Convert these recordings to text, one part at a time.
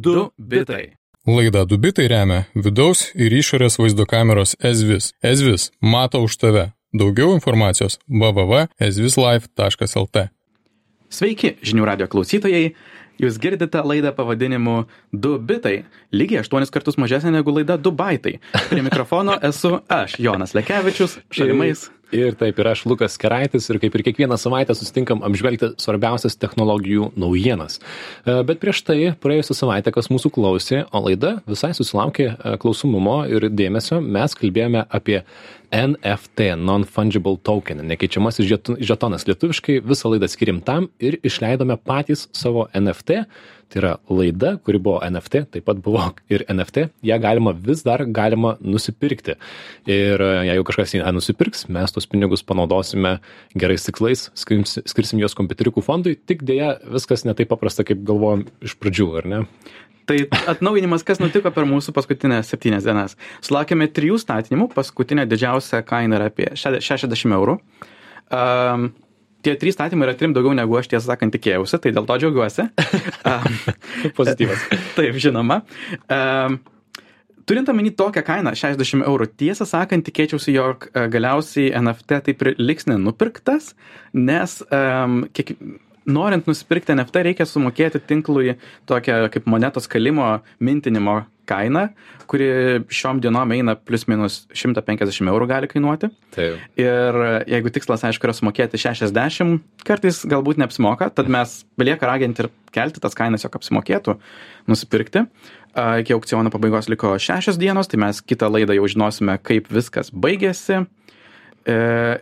2 bitai. Laida Dubitai remia vidaus ir išorės vaizdo kameros Ezvis. Ezvis mato už tave. Daugiau informacijos www.ezvislife.lt. Sveiki, žinių radio klausytojai. Jūs girdite laidą pavadinimu 2 bitai, lygiai 8 kartus mažesnė negu laida 2 baitai. Prie mikrofono esu aš, Jonas Lekevičius, šalimais. Ir taip, ir aš Lukas Keraitis, ir kaip ir kiekvieną savaitę susitinkam apžvelgti svarbiausias technologijų naujienas. E, Bet prieš tai, praėjusią savaitę, kas mūsų klausė, o laida visai susilaukė e, klausimumo ir dėmesio, mes kalbėjome apie NFT, Non-Fungible Token, nekeičiamasis žetonas. Lietuviškai visą laidą skirim tam ir išleidome patys savo NFT. Tai yra laida, kuri buvo NFT, taip pat buvo ir NFT, ją galima vis dar galima nusipirkti. Ir e, jeigu kažkas ją nusipirks, mes tos pinigus panaudosime gerais tikslais, skirsim, juos kompiuteriukų fondui, tik dėja viskas ne taip paprasta, kaip galvojom iš pradžių, ar ne? Tai atnaujinimas, kas nutiko per mūsų paskutinės septynias dienas. Sulaukėme trijų statinimų, paskutinė didžiausia kaina yra apie šede- 60 eurų. Um, tie trys statymai yra trim daugiau negu aš tiesą sakant tikėjausi, tai dėl to džiaugiuosi. um, Pozityvas. Taip, žinoma. Um, turint omeny tokią kainą, 60 eurų, tiesą sakant, tikėčiausi, jog e, galiausiai NFT taip ir liks nenupirktas, nes um, kiek, norint nusipirkti NFT reikia sumokėti tinklui tokią kaip monetos kalimo mintinimo kainą, kuri šiom dienom eina plus minus 150 eurų gali kainuoti. Taip. Ir jeigu tikslas, aišku, yra sumokėti 60, kartais galbūt neapsimoka, tad mes belieka raginti ir kelti tas kainas, jog apsimokėtų nusipirkti. Iki aukciono pabaigos liko šešios dienos, tai mes kitą laidą jau žinosime, kaip viskas baigėsi. E,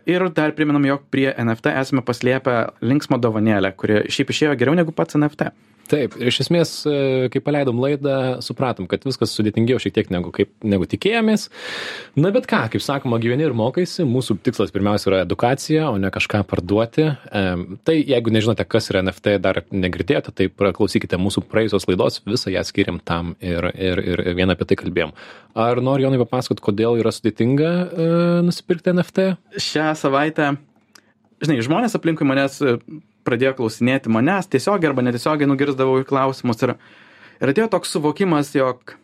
Ir dar priminam, jog prie NFT esame paslėpę linksmą dovanėlę, kuri šiaip išėjo geriau negu pats NFT. Taip, ir iš esmės, e, kai paleidom laidą, supratom, kad viskas sudėtingiau šiek tiek negu, kaip, negu tikėjomės. Na bet ką, kaip sakoma, gyveni ir mokaisi, mūsų tikslas pirmiausia yra edukacija, o ne kažką parduoti. Em, Tai jeigu nežinote, kas yra NFT, dar negirdėjote, tai klausykite mūsų praėjusios laidos, visą ją skiriam tam ir, ir, ir vieną apie tai kalbėjom. Ar nori Jonai papasakot, kodėl yra sudėtinga e, nusipirkti NFT? šią savaitę, žinai, žmonės aplinkui manęs e, pradėjo klausinėti manęs tiesiogiai arba netiesiogiai nugirzdavau į klausimus ir, ir atėjo toks suvokimas, jog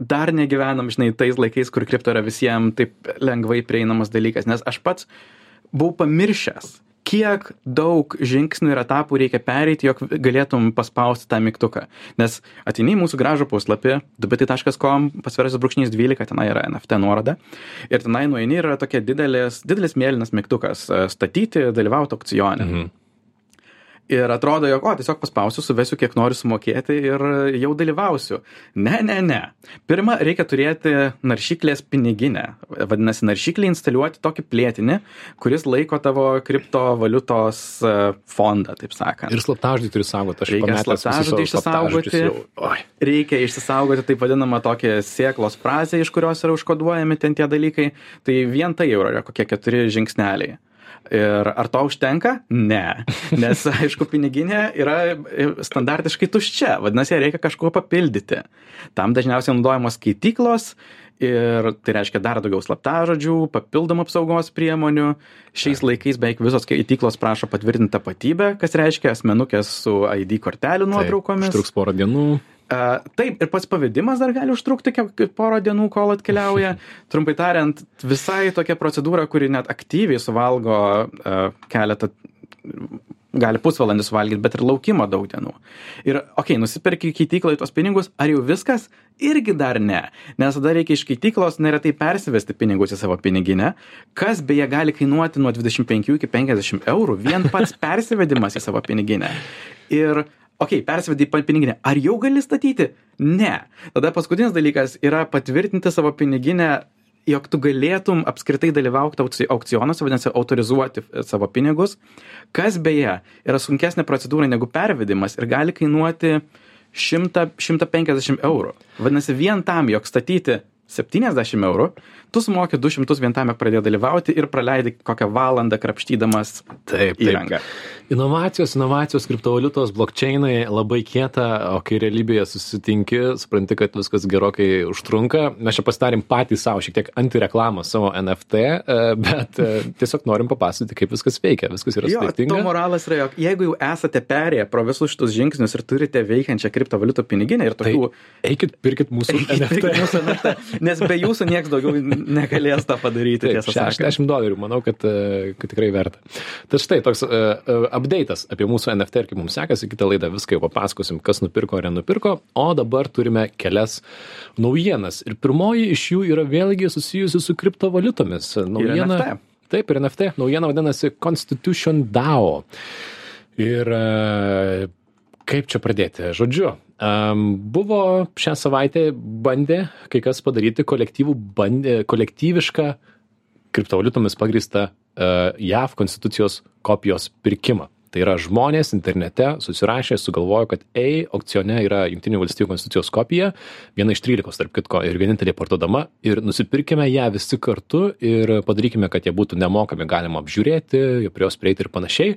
dar negyvenam, žinai, tais laikais, kur kripto yra visiems taip lengvai prieinamas dalykas, nes aš pats buvau pamiršęs, kiek daug žingsnių ir etapų reikia pereiti, jog galėtum paspausti tą mygtuką. Nes ateini į mūsų gražų puslapį, dubitai.com, pasverasis brūkšnys 12, tenai yra NFT nuoroda. Ir tenai nueini ir yra tokia didelis, didelis mėlynas mygtukas e, - statyti, dalyvauti aukcione. Mhm. Ir atrodo, jog, o, tiesiog paspausiu, suvesiu, kiek noriu sumokėti ir jau dalyvausiu. Ne, ne, ne. Pirma, reikia turėti naršyklės piniginę. Vadinasi, naršyklį instaliuoti tokį plėtinį, kuris laiko tavo kriptovaliutos e, fondą, taip sakant. Ir slaptažodį turi saugoti, aš Reikia slaptažodį išsisaugoti. reikia išsisaugoti taip vadinamą tokią sėklos frazę, iš kurios yra užkoduojami ten tie dalykai. Tai vien tai jau yra kokie keturi žingsneliai. Ir ar to užtenka? Ne. Nes, aišku, piniginė yra standartiškai tuščia, vadinasi, reikia kažkuo papildyti. Tam dažniausiai naudojamos skaityklos ir tai reiškia dar daugiau slaptažodžių, papildomų apsaugos priemonių. Šiais laikais beveik visos skaityklos prašo patvirtinti tapatybę, kas reiškia asmenukės su ID kortelių nuotraukomis. Taip, Užtruks porą dienų. A, taip, ir pats pavedimas dar gali užtrukti porą dienų, kol atkeliauja. Trumpai tariant, visai tokia procedūra, kuri net aktyviai suvalgo a, keletą, gali pusvalandį suvalgyti, bet ir laukimo daug dienų. Ir, okei, okay, nusipirki keityklai tuos pinigus, ar jau viskas? Irgi dar ne, nes tada reikia iš keityklos neretai persivesti pinigus į savo piniginę, kas beje gali kainuoti nuo 25 iki 50 eurų, vien pats persivedimas į savo piniginę. Ir okei, persivedi į piniginę. Ar jau gali statyti? Ne. Tada paskutinis dalykas yra patvirtinti savo piniginę, jog tu galėtum apskritai dalyvauti aukci- aukcionuose, vadinasi, autorizuoti e, savo pinigus, kas beje yra sunkesnė procedūra negu pervedimas ir gali kainuoti 100, 150 eurų. Vadinasi, vien tam, jog statyti 70 eurų, tu sumoki 200 vien tam, jog pradėjo dalyvauti ir praleidai kokią valandą krapštydamas Taip, taip. įrangą. Inovacijos, inovacijos, kriptovaliutos, blokčiainai labai kieta, o kai realybėje susitinki, supranti, kad viskas gerokai užtrunka. Mes čia pasidarėm patys savo šiek tiek antireklamą savo NFT, e, bet e, tiesiog norim papasakoti, kaip viskas veikia. Viskas yra Jo, to sudėtinga. moralas yra, jog jeigu jau esate perėję pro visus šitus žingsnius ir turite veikiančią kriptovaliutų piniginę ir Tai tokių eikit, pirkit mūsų NFT. Pirkit mūsų NFT, nes be jūsų niekas daugiau negalės tą padaryti, Taip, tiesą sakant. 60 dolerių, manau, kad, e, kad tikrai verta. Tai štai toks uh, update'as apie mūsų NFT ir kaip mums sekasi, kitą laidą viską jau papasakosim, kas nupirko ar nenupirko, o dabar turime kelias naujienas. Ir pirmoji iš jų yra vėlgi susijusi su kriptovaliutomis. Naujiena, NFT. Taip, ir NFT. Naujiena vadinasi Constitution DAO. Ir kaip čia pradėti? Žodžiu, um, buvo šią savaitę bandė kai kas padaryti bandė, kolektyvišką kriptovaliutomis pagrįstą uh, JAV konstitucijos kopijos pirkimą. Tai yra žmonės internete susirašė, sugalvojo, kad ei, aukcione yra Junktinių valstybių konstitucijos kopija, viena iš 13, tarp kitko, ir vienintelė parduodama, ir nusipirkime ją visi kartu ir padarykime, kad jie būtų nemokami, galima apžiūrėti, prie jos prieiti ir panašiai.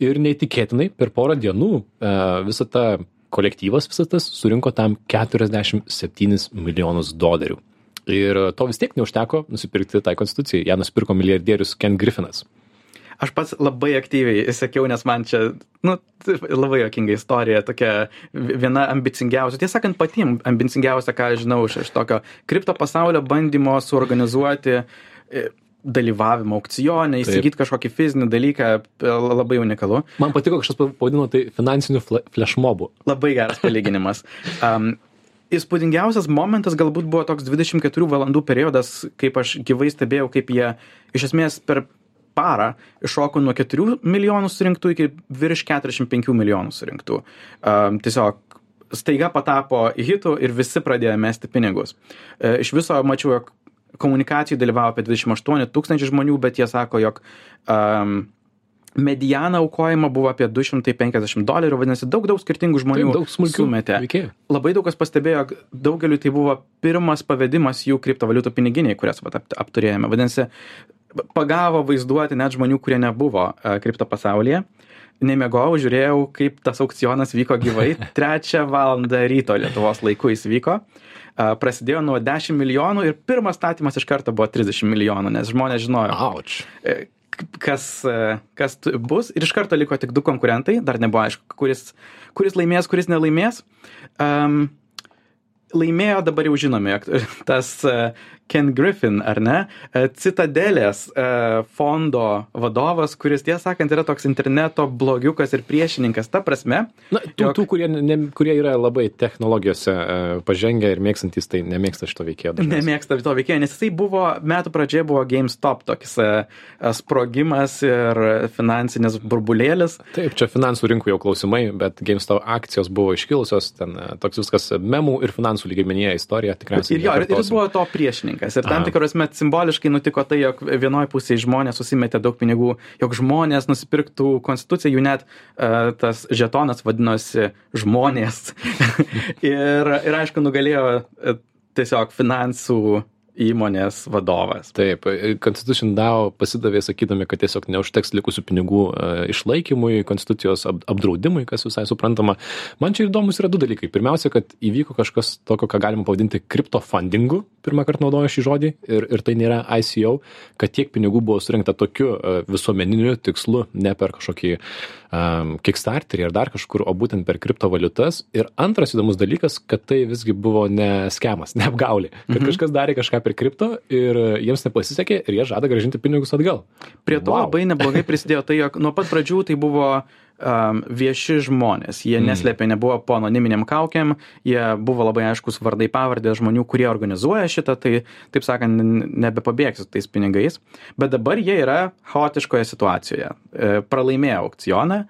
Ir neįtikėtinai, per porą dienų e, visą tą kolektyvas visas tas surinko tam 47 milijonus dolerių. Ir to vis tiek neužteko nusipirkti tai konstitucijai. Ja nusipirko milijardierius Ken Griffinas. Aš pats labai aktyviai įsakiau, nes man čia, nu, labai jokinga istorija, tokia viena ambicingiausia, tiesą sakant, pati ambicingiausia, ką žinau iš, iš tokio kripto pasaulio bandymo suorganizuoti e, dalyvavimą aukcione, įsigyti kažkokį fizinį dalyką, e, labai unikalu. Man patiko, kažkas pavadino tai finansiniu flashmobu. Labai geras palyginimas. Um, Įspūdingiausias momentas galbūt buvo toks 24 valandų periodas, kaip aš gyvai stebėjau, kaip jie iš esmės per parą iššoko nuo 4 milijonų surinktų iki virš 45 milijonų surinktų. Um, tiesiog staiga patapo hitų ir visi pradėjo mesti pinigus. E, iš viso mačiau, jog komunikacijų dalyvavo apie 28 tūkstančių žmonių, bet jie sako, jog um, mediana aukojimo buvo apie 250 dolerių, vadinasi, daug, daug skirtingų žmonių Taip, daug smulkių veikėjų. Labai daug kas pastebėjo, daugeliu tai buvo pirmas pavedimas jų kriptovaliutų piniginiai, kurias vat, ap- apturėjome. Vadinasi, pagavo vaizduoti net žmonių, kurie nebuvo e, kripto pasaulyje. Nemegojau, žiūrėjau, kaip tas aukcionas vyko gyvai. Trečią valandą ryto Lietuvos laiku jis vyko. E, Prasidėjo nuo 10 milijonų ir pirmas statymas iš karto buvo 30 milijonų, nes žmonės žinojo, Auč. e, kas, kas bus. Ir iš karto liko tik du konkurentai, dar nebuvo aišku, kuris, kuris laimės, kuris nelaimės. Um, laimėjo dabar jau žinome, jog tas Ken Griffin, ar ne, e, Citadelės e, fondo vadovas, kuris, tiesą sakant, yra toks interneto blogiukas ir priešininkas. Ta prasme, Na, tų, Jog- tų kurie, ne, kurie yra labai technologijose e, pažengę ir mėgstantis, tai nemėgsta šito veikėjo. dažniausiai. nemėgsta to veikėjo, nes jisai buvo, metų pradžioje buvo GameStop, toks sprogimas ir finansinis burbulėlis. Taip, čia finansų rinkų jau klausimai, bet GameStop akcijos buvo iškilusios, ten toks viskas memų ir finansų lygmenyje istorija tikriausiai. Ir jo, ir, jis buvo to priešininkas. Ir tam tikros met simboliškai nutiko tai, jog vienoje pusėje žmonės susimetė daug pinigų, jog žmonės nusipirktų konstituciją, jų net uh, tas žetonas vadinosi žmonės. ir, ir aišku, nugalėjo uh, tiesiog finansų įmonės vadovas. Taip, Constitution DAO pasidavė sakydami, kad tiesiog neužteks likusių pinigų e, išlaikymui, konstitucijos ap- apdraudimui, kas visai suprantama. Man čia įdomus yra du dalykai. Pirmiausia, kad įvyko kažkas tokio, ką galima pavadinti kriptofundingu, pirmą kartą naudoju šį žodį, ir, ir tai nėra ICO, kad tiek pinigų buvo surinkta tokiu e, visuomeniniu tikslu, ne per kažkokį um, Kickstarterį ar dar kažkur, o būtent per kriptovaliutas. Ir antras įdomus dalykas, kad tai visgi buvo ne skemas, ne apgaulė, kad Mhm. kažkas darė kažką per kripto ir jiems nepasisekė ir jie žada gražinti pinigus atgal. Prie to Vau. labai neblogai prisidėjo tai, jog nuo pat pradžių tai buvo um, vieši žmonės. Jie Mm. neslėpė, nebuvo po anoniminiam kaukiam, jie buvo labai aiškus vardai pavardė žmonių, kurie organizuoja šitą, tai, taip sakant, n- nebepabėgsi su tais pinigais. Bet dabar jie yra chaotiškoje situacijoje. E, pralaimėjo aukcioną,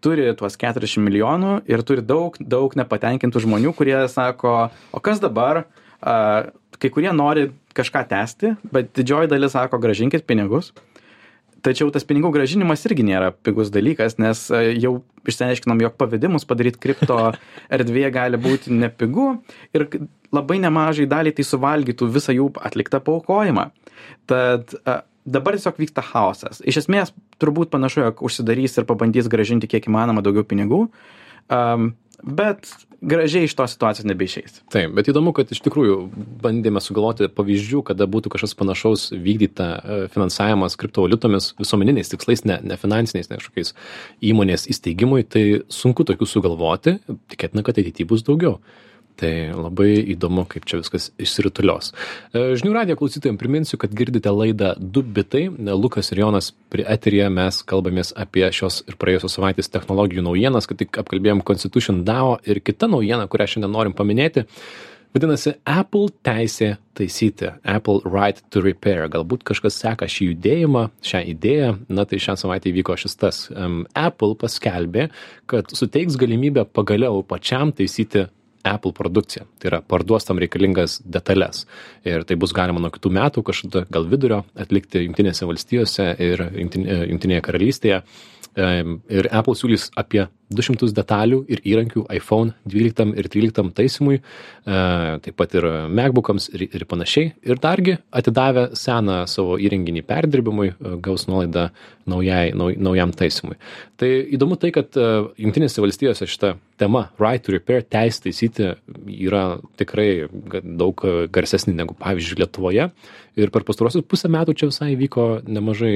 turi tuos 40 milijonų ir turi daug, daug nepatenkintų žmonių, kurie sako, o kas dabar? Kai kurie nori kažką tęsti, bet didžioji dalis sako, gražinkit pinigus tačiau tas pinigų grąžinimas irgi nėra pigus dalykas nes jau išsiaiškinom jog pavedimus padaryt kripto erdvėje gali būti nepigu ir labai nemažai daliai tai suvalgytų visą jų atliktą paaukojimą. Tad dabar tiesiog vyksta chaosas. Iš esmės turbūt panašu jog užsidarys ir pabandys grąžinti kiek įmanoma daugiau pinigų. Um, bet gražiai iš tos situacijos nebeišeis. Taip, bet įdomu, kad iš tikrųjų bandėme sugalvoti pavyzdžių, kada būtų kažkas panašaus vykdyta e, finansavimas kriptovaliutomis visuomeniniais tikslais, ne, ne finansiniais, ne kažkokiais įmonės įsteigimui, tai sunku tokių sugalvoti, tikėtina, kad ateityje bus daugiau. Tai labai įdomu, kaip čia viskas išsiritulios. E, žinių radijo klausytojams priminsiu, kad girdite laidą Du bitai. Lukas ir Jonas prie eterija mes kalbamės apie šios ir praėjusios savaitės technologijų naujienas, kad tik apkalbėjom Constitution DAO ir kita naujiena, kurią šiandien norim paminėti. Vadinasi, Apple teisė taisyti, Apple Right to Repair. Galbūt kažkas seka šį judėjimą, šią idėją, na tai šią savaitę įvyko šis tas. Apple paskelbė, kad suteiks galimybę pagaliau pačiam taisyti Apple produkciją. Tai yra parduos tam reikalingas detalės. Ir tai bus galima nuo kitų metų kažkada gal vidurio atlikti Junktinėse valstijose ir Junktinėje karalystėje. Ir Apple siūlys apie 200 detalių ir įrankių iPhone 12 ir 13 taisymui, e, taip pat ir MacBookams ir, ir panašiai. Ir dargi atidavę seną savo įrenginį perdirbimui, e, gaus nuolaidą naujai, nauj, naujam taisymui. Tai įdomu tai, kad e, Junktinėse valstijose šita tema Right to Repair, teisė taisyti, yra tikrai daug garsesnė negu pavyzdžiui Lietuvoje. Ir per pastarosius pusę metų čia visai vyko nemažai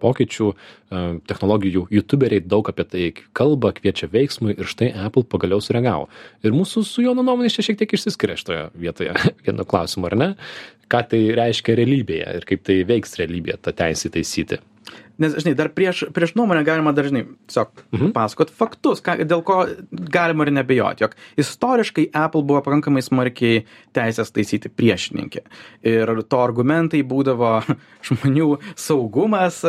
pokyčių, technologijų, youtuberiai daug apie tai kalba, kviečia veiksmui ir štai Apple pagaliau sureagavo. Ir mūsų su Jono nuomonės čia šiek tiek išsiskiria šitoje vietoje vieno klausimo, ar ne? Ką tai reiškia realybėje ir kaip tai veiks realybėje tą teisę taisyti. Nes, žinai, dar prieš, prieš nuomonę galima dažnai tiesiog mhm. pasakot faktus, ką, dėl ko galima ir nebejoti, jog istoriškai Apple buvo pakankamai smarkiai teisės taisyti priešininkė. Ir to argumentai būdavo žmonių saugumas,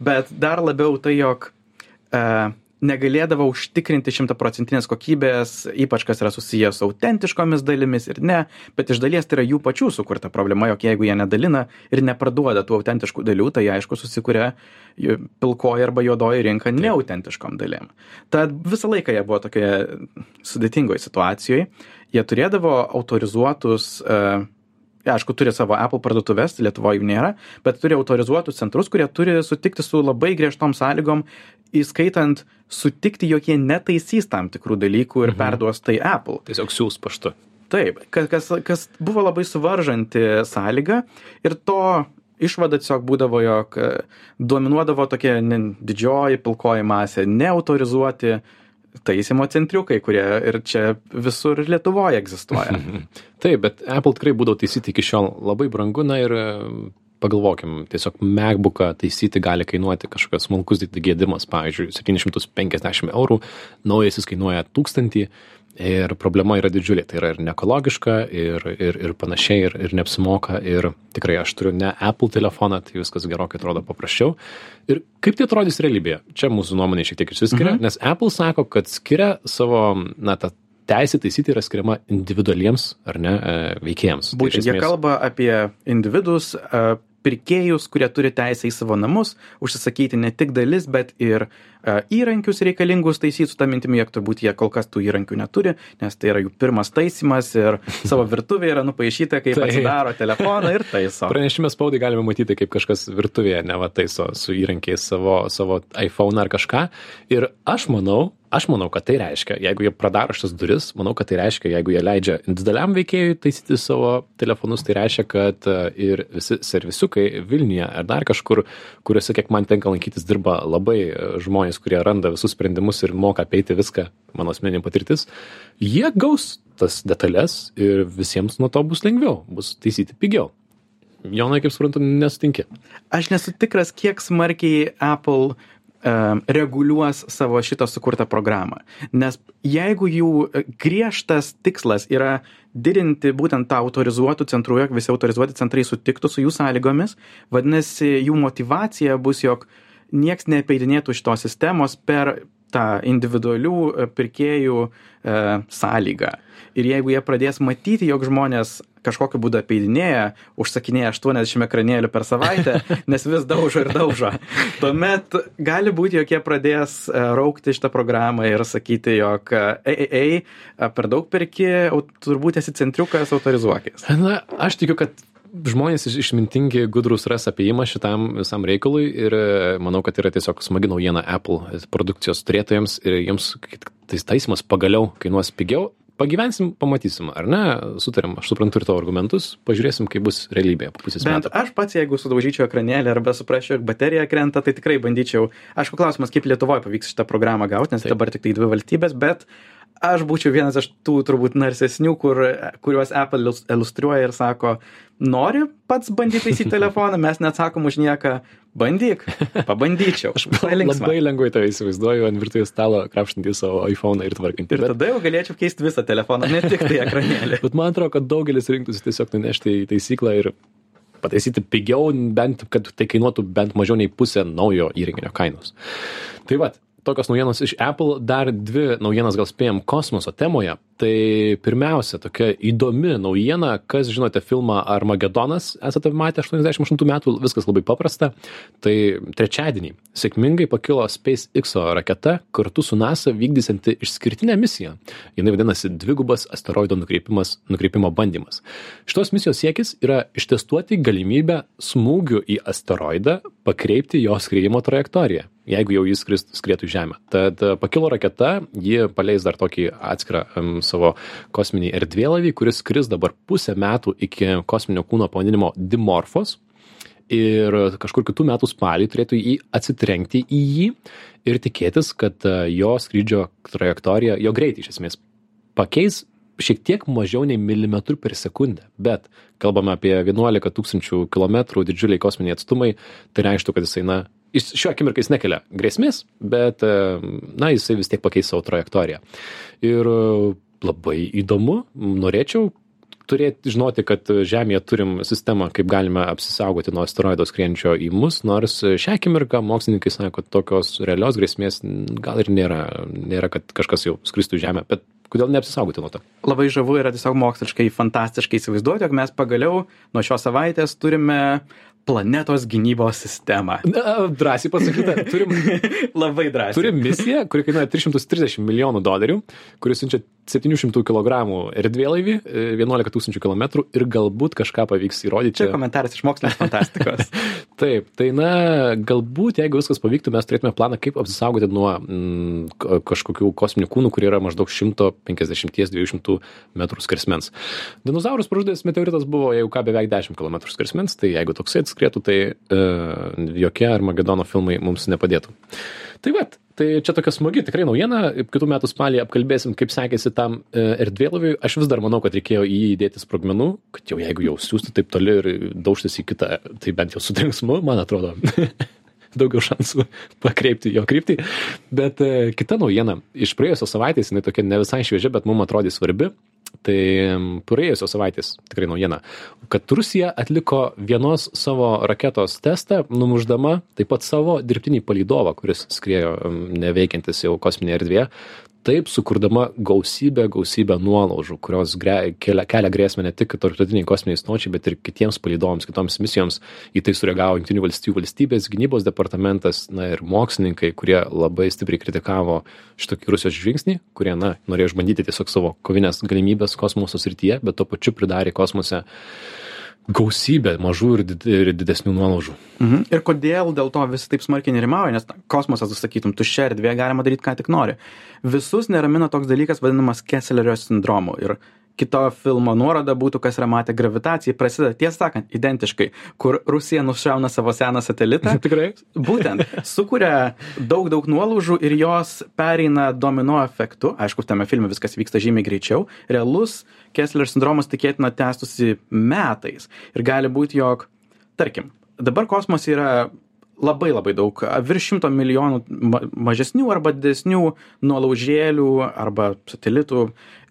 bet dar labiau tai, jog uh, negalėdavo užtikrinti šimtaprocentinės kokybės, ypač kas yra susijęs su autentiškomis dalimis ir ne, bet iš dalies tai yra jų pačių sukurta problema, jog jeigu jie nedalina ir neparduoda tų autentiškų dalių, tai aišku susikuria pilkoji arba juodoji rinka neautentiškom dalim. Tad visą laiką jie buvo tokioje sudėtingoje situacijoje, jie turėdavo autorizuotus uh, aišku, turi savo Apple parduotuvės, Lietuvoje jų nėra, bet turi autorizuotus centrus, kurie turi sutikti su labai griežtom sąlygom, įskaitant sutikti, jog jie netaisys tam tikrų dalykų ir mhm. perduos tai Apple. Tiesiog siūs paštu. Taip, kas, kas buvo labai suvaržanti sąlyga ir to išvada tiesiog būdavo, jog e, dominuodavo tokia didžioji pilkoji masė, neautorizuoti taisymo centriukai, kurie ir čia visur Lietuvoje egzistuoja. Taip, bet Apple tikrai būdavo taisyti iki šiol labai brangu, na ir e, pagalvokim, tiesiog MacBooką taisyti gali kainuoti kažkokias smulkus gėdimas, pavyzdžiui, 750 eurų, naujasis kainuoja 1000 ir problema yra didžiulė. Tai yra ir neekologiška ir ir ir panašiai ir ir neapsimoka ir tikrai aš turiu ne apple telefoną tai viskas gerokai atrodo paprasčiau. Ir kaip tai atrodys realybėje? Čia mūsų nuomonė šiek tiek išsiskiria mhm. nes apple sako kad skiria savo na tą teisė taisyti yra skiriama individualiems ar ne e, veikėjams. Tai būtent jie kalba apie individus e, pirkėjus kurie turi teisę į savo namus užsisakyti ne tik dalis bet ir įrankius reikalingus taisyt su ta mintimi jog turbūt jie kol kas tų įrankių neturi nes tai yra jų pirmas taisymas ir savo virtuvėje yra nupaišyta kaip tai. atsidaro telefoną ir taiso pranešime spaudai galime matyti kaip kažkas virtuvėje neva taiso su įrankiais savo savo iphone ar kažką ir aš manau aš manau kad tai reiškia jeigu jie pradaro šitas duris manau kad tai reiškia jeigu jie leidžia individualiam veikėjui taisyti savo telefonus tai reiškia kad e, ir visi servisiukai vilniuje ar dar kažkur kuriuose kiek man tenka lankytis dirba labai e, žmonės kurie randa visus sprendimus ir moka apeiti viską mano asmeninė patirtis jie gaus tas detales ir visiems nuo to bus lengviau bus taisyti pigiau jonai kaip suprantu nesutinki aš nesu tikras kiek smarkiai apple reguliuos savo šitą sukurtą programą. Nes jeigu jų e, griežtas tikslas yra didinti būtent tą autorizuotų centrų, jog visi autorizuoti centrai sutiktų su jų sąlygomis, vadinasi, jų motivacija bus, jog nieks neapeidinėtų šitos sistemos per tą individualių e, pirkėjų e, sąlygą. Ir jeigu jie pradės matyti, jog žmonės kažkokiu būdu apeidinėja, užsakinėja 80 ekranėlių per savaitę, nes vis daužo ir daužo, tuomet gali būti, jog jie pradės e, raukti šitą programą ir sakyti, jog ei, ei, ei, per daug perki, turbūt esi centriukas, autorizuokis. Na, aš tikiu, kad žmonės iš- išmintingi, gudrus ras apėjimą šitam visam reikalui ir e, manau, kad yra tiesiog smagi naujiena Apple produkcijos turėtojams ir jiems tais taisymas pagaliau kainuos pigiau. Pagyvensim, pamatysim, ar ne? Sutarėm, aš suprantu ir tavo argumentus, pažiūrėsim, kaip bus realybėje po pusės metų. aš pats, jeigu sudaužyčiau ekranėlį arba suprasčiau, jog baterija krenta, tai tikrai bandyčiau. Aišku, klausimas, kaip Lietuvoje pavyks šitą programą gauti, nes Taip. dabar tik tai dvi valstybės, bet aš būčiau vienas iš tų turbūt narsesnių, kur, kuriuos Apple iliustruoja ir sako, nori pats bandyti taisyti telefoną, mes neatsakom už nieką, bandyk, pabandyčiau. Aš labai lengvai tave įsivaizduoju ant virtuvės stalo, krapštantį savo iPhone ir tvarkantį. Ir tada jau galėčiau keisti visą telefoną, ne tik tai ekranėlį. Bet man atrodo, kad daugelis rinktųsi tiesiog nunešti į taisyklą ir pataisyti pigiau, bent kad tai kainuotų bent mažiau nei pusę naujo įrenginio kainos. Tai va, tokios naujienos iš Apple, dar dvi naujienas gal spėjom kosmoso temoje. Tai pirmiausia, tokia įdomi naujiena, kas žinote filmą Armagedonas, esate matę 88 metų, viskas labai paprasta. Tai trečiadienį sėkmingai pakilo SpaceX raketa kartu su NASA vykdysianti išskirtinę misiją. Jis vadinasi dvigubas asteroido nukreipimo bandymas. Šitos misijos siekis yra ištestuoti galimybę smūgiu į asteroidą pakreipti jo skriejimo trajektoriją, jeigu jau jis skris- skrietų į Žemę. Tad e, pakilo raketa, ji paleis dar tokį atskirą um, savo kosminį erdvėlaivį, kuris skris dabar pusę metų iki kosminio kūno pavadinimo Dimorphos ir kažkur kitų metų spalį turėtų jį atsitrenkti į jį ir tikėtis, kad e, jo skrydžio trajektorija, jo greitį iš esmės pakeis šiek tiek mažiau nei milimetrų per sekundę, bet kalbame apie 11 tūkstančių kilometrų didžiuliai kosminiai atstumai, tai reikštų, kad jisai, na, jis šiuo akimirkai jis nekelia grėsmės, bet, e, na, jisai vis tiek pakeis savo trajektoriją. Ir e, labai įdomu, norėčiau turėti, žinoti, kad Žemėje turim sistemą, kaip galime apsisaugoti nuo asteroido skrienčio į mus, nors šią akimirką mokslininkai sako, kad tokios realios grėsmės gal ir nėra, nėra kad kažkas jau skristų į Žemę, bet kodėl neapsisaugoti nuo to? labai žavu yra tiesiog moksliškai fantastiškai įsivaizduoti, jog mes pagaliau nuo šios savaitės turime planetos gynybos sistemą. Na, drąsiai pasakyta, turim, labai drąsiai. turim misiją, kuri kainuoja 330 milijonų dolerių, kuris siunčia 700 kg erdvėlaivį, e, 11 tūkstančių km ir galbūt kažką pavyks įrodyti. Čia komentaras iš mokslinės fantastikos. Taip, tai na, galbūt jeigu viskas pavyktų, mes turėtume planą, kaip apsisaugoti nuo mm, ka- kažkokių kosminių kūnų, kurie yra maždaug 150-200 metrų skersmens. Dinozaurus pražudęs meteoritas buvo jau ką beveik 10 km skersmens, tai jeigu toksai atskrietų, tai e, jokie Armagedono filmai mums nepadėtų. Tai va, tai čia tokia smagi tikrai naujiena, kitų metų spalį apkalbėsim, kaip sekėsi tam e, erdvėlaviui. Aš vis dar manau, kad reikėjo į jį įdėti sprogmenų, kad jau jeigu jau siūsti taip toli ir daužtis į kitą, tai bent jau su trenksmu, man atrodo. daugiau šansų pakreipti jo kryptį. Bet e, kita naujiena, iš praėjusios savaitės, jinai tokia ne visai šviežia, bet mums atrodė svarbi. Tai praėjusios savaitės tikrai naujiena, kad Rusija atliko vienos savo raketos testą, numuždama taip pat savo dirbtinį palydovą, kuris skriejo neveikiantis jau kosminėje erdvėje, taip sukurdama gausybę, gausybę nuolaužų, kurios gre, kelia, kelia grėsmę ne tik tarptautiniai kosminiai stočiai, bet ir kitiems palydovams, kitoms misijoms. Į tai sureagavo Junktinių valstybių valstybės gynybos departamentas, na ir mokslininkai, kurie labai stipriai kritikavo šitokį Rusijos žingsnį, kurie, na, norėjo išbandyti tiesiog savo kovinės galimybės kosmoso srityje, bet tuo pačiu pridarė kosmose gausybę mažų ir, did, ir didesnių nuolaužų. Mhm. Ir kodėl dėl to visi taip smarkiai nerimauja, nes kosmosas, tu sakytum, tuščia erdvė, galima daryti, ką tik nori. Visus neramina toks dalykas vadinamas Kesslerio sindromu. Ir kito filmo nuoroda būtų, kas yra matę gravitaciją, prasideda, tiesą sakant, identiškai, kur Rusija nušauna savo seną satelitą. Tikrai? Būtent, sukuria daug, daug nuolaužų ir jos pereina domino efektu. Aišku, tame filme viskas vyksta žymiai greičiau. Realus Kessler sindromas tikėtina tęstusi metais. Ir gali būti, jog, tarkim, dabar kosmose yra labai labai daug, virš šimto milijonų ma mažesnių arba didesnių nuolaužėlių arba satelitų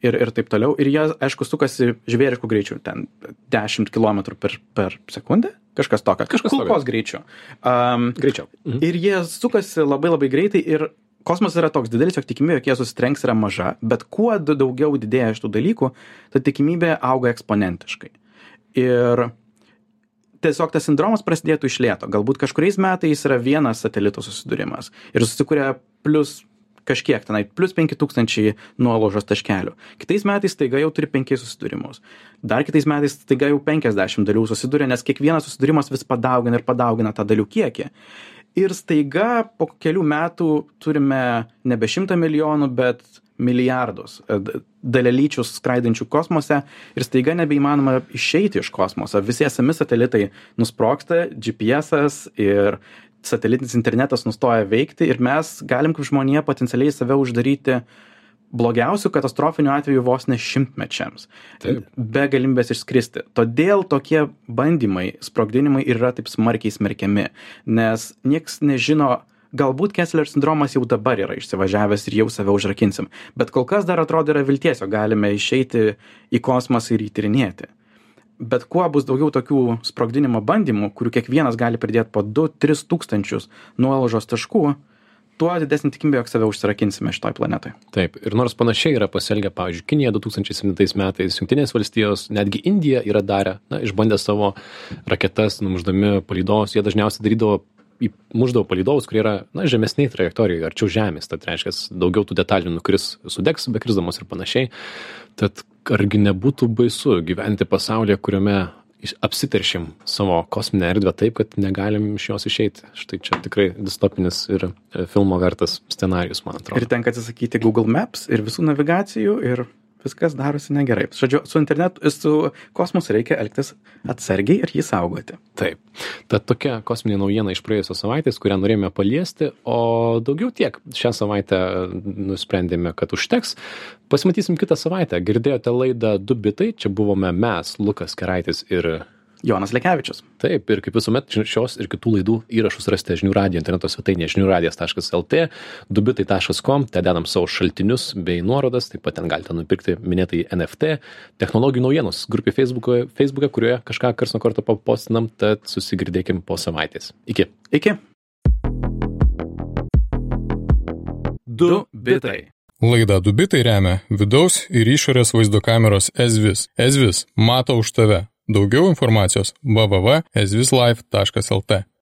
ir, ir taip toliau. Ir jie, aišku, sukasi žvėriškų greičių, ten 10 km per, per sekundę, kažkas tokio, Kažkas kulkos greičiu. Um, Greičiau. Mhm. Ir jie sukasi labai labai greitai ir kosmosas yra toks didelis, jog tikimybė, jog jie susitrenks yra maža, bet kuo daugiau didėja šitų dalykų, ta tikimybė auga eksponentiškai. Ir tiesiog tas sindromas prasidėtų iš lėto. Galbūt kažkuriais metais yra vienas satelito susidūrimas ir susikuria plus kažkiek tenai, plus 5000 nuolaužos taškelių. Kitais metais taiga jau turi 5 susidūrimus. Dar kitais metais taiga jau 50 dalių susiduria, nes kiekvienas susidūrimas vis padaugina ir padaugina tą dalių kiekį ir staiga po kelių metų turime nebe šimtą milijonų, bet milijardus e, dalelyčių skraidančių kosmose ir staiga nebeįmanoma išeiti iš kosmoso. Visi esami satelitai nusproksta, GPS ir satelitinis internetas nustoja veikti ir mes galim kaip žmonija potencialiai save uždaryti blogiausių katastrofinių atvejų vos ne šimtmečiams. Taip. Be galimybės išskristi. Todėl tokie bandymai, sprogdinimai yra taip smarkiai smerkiami, nes nieks nežino, galbūt Kessler sindromas jau dabar yra išsivažiavęs ir jau save užrakinsim, bet kol kas dar atrodo yra vilties, jo galime išeiti į kosmosą ir įtirinėti. Bet kuo bus daugiau tokių sprogdinimo bandymų, kurių kiekvienas gali pridėti po 2-3 tūkstančius nuolaužos taškų, tuo didesnė tikimybė, jog save užsirakinsime šitoj planetoj. Taip, ir nors panašiai yra pasielgę, pavyzdžiui, Kinija 2007 metais, Junktinės valstijos, netgi Indija yra darę, na, išbandę savo raketas, numuždami palydovus, jie dažniausiai darydavo muždavo palydovus, kurie yra, na, žemesniai trajektorijoje, arčiau Žemės, tad reiškia, daugiau tų detalių nukris, sudegs, bekrisdamos ir panašiai. Tad argi nebūtų baisu gyventi pasaulyje, kuriame apsiteršim savo kosminę erdvę taip, kad negalim iš jos išeiti. Štai čia tikrai distopinis ir e, filmo vertas scenarius, man atrodo. Ir tenka atsisakyti Google Maps ir visų navigacijų ir viskas darosi negerai. Žodžiu, su internetu, su kosmosu reikia elgtis atsargiai ir jį saugoti. Taip. Tad tokia kosminė naujiena iš praėjusios savaitės, kurią norėjome paliesti, o daugiau tiek. Šią savaitę nusprendėme, kad užteks. Pasimatysim kitą savaitę. Girdėjote laidą Du bitai, čia buvome mes, Lukas Keraitis ir Jonas Lekevičius. Taip, ir kaip visuomet šios ir kitų laidų įrašus rasite žinių radijo interneto svetainėje žiniųradijas.lt, dubitai.com, ten dedam savo šaltinius bei nuorodas, taip pat ten galite nupirkti minėtai NFT, technologijų naujienos grupė Facebook'e, Facebook'e kurioje kažką kars nuo karto papostinam, tad susigirdėkim po savaitės. Iki. Iki. Du bitai. Laida Dubitai remia vidaus ir išorės vaizdo kameros Ezvis. Ezvis mato už tave. Daugiau informacijos www.ezvislife.lt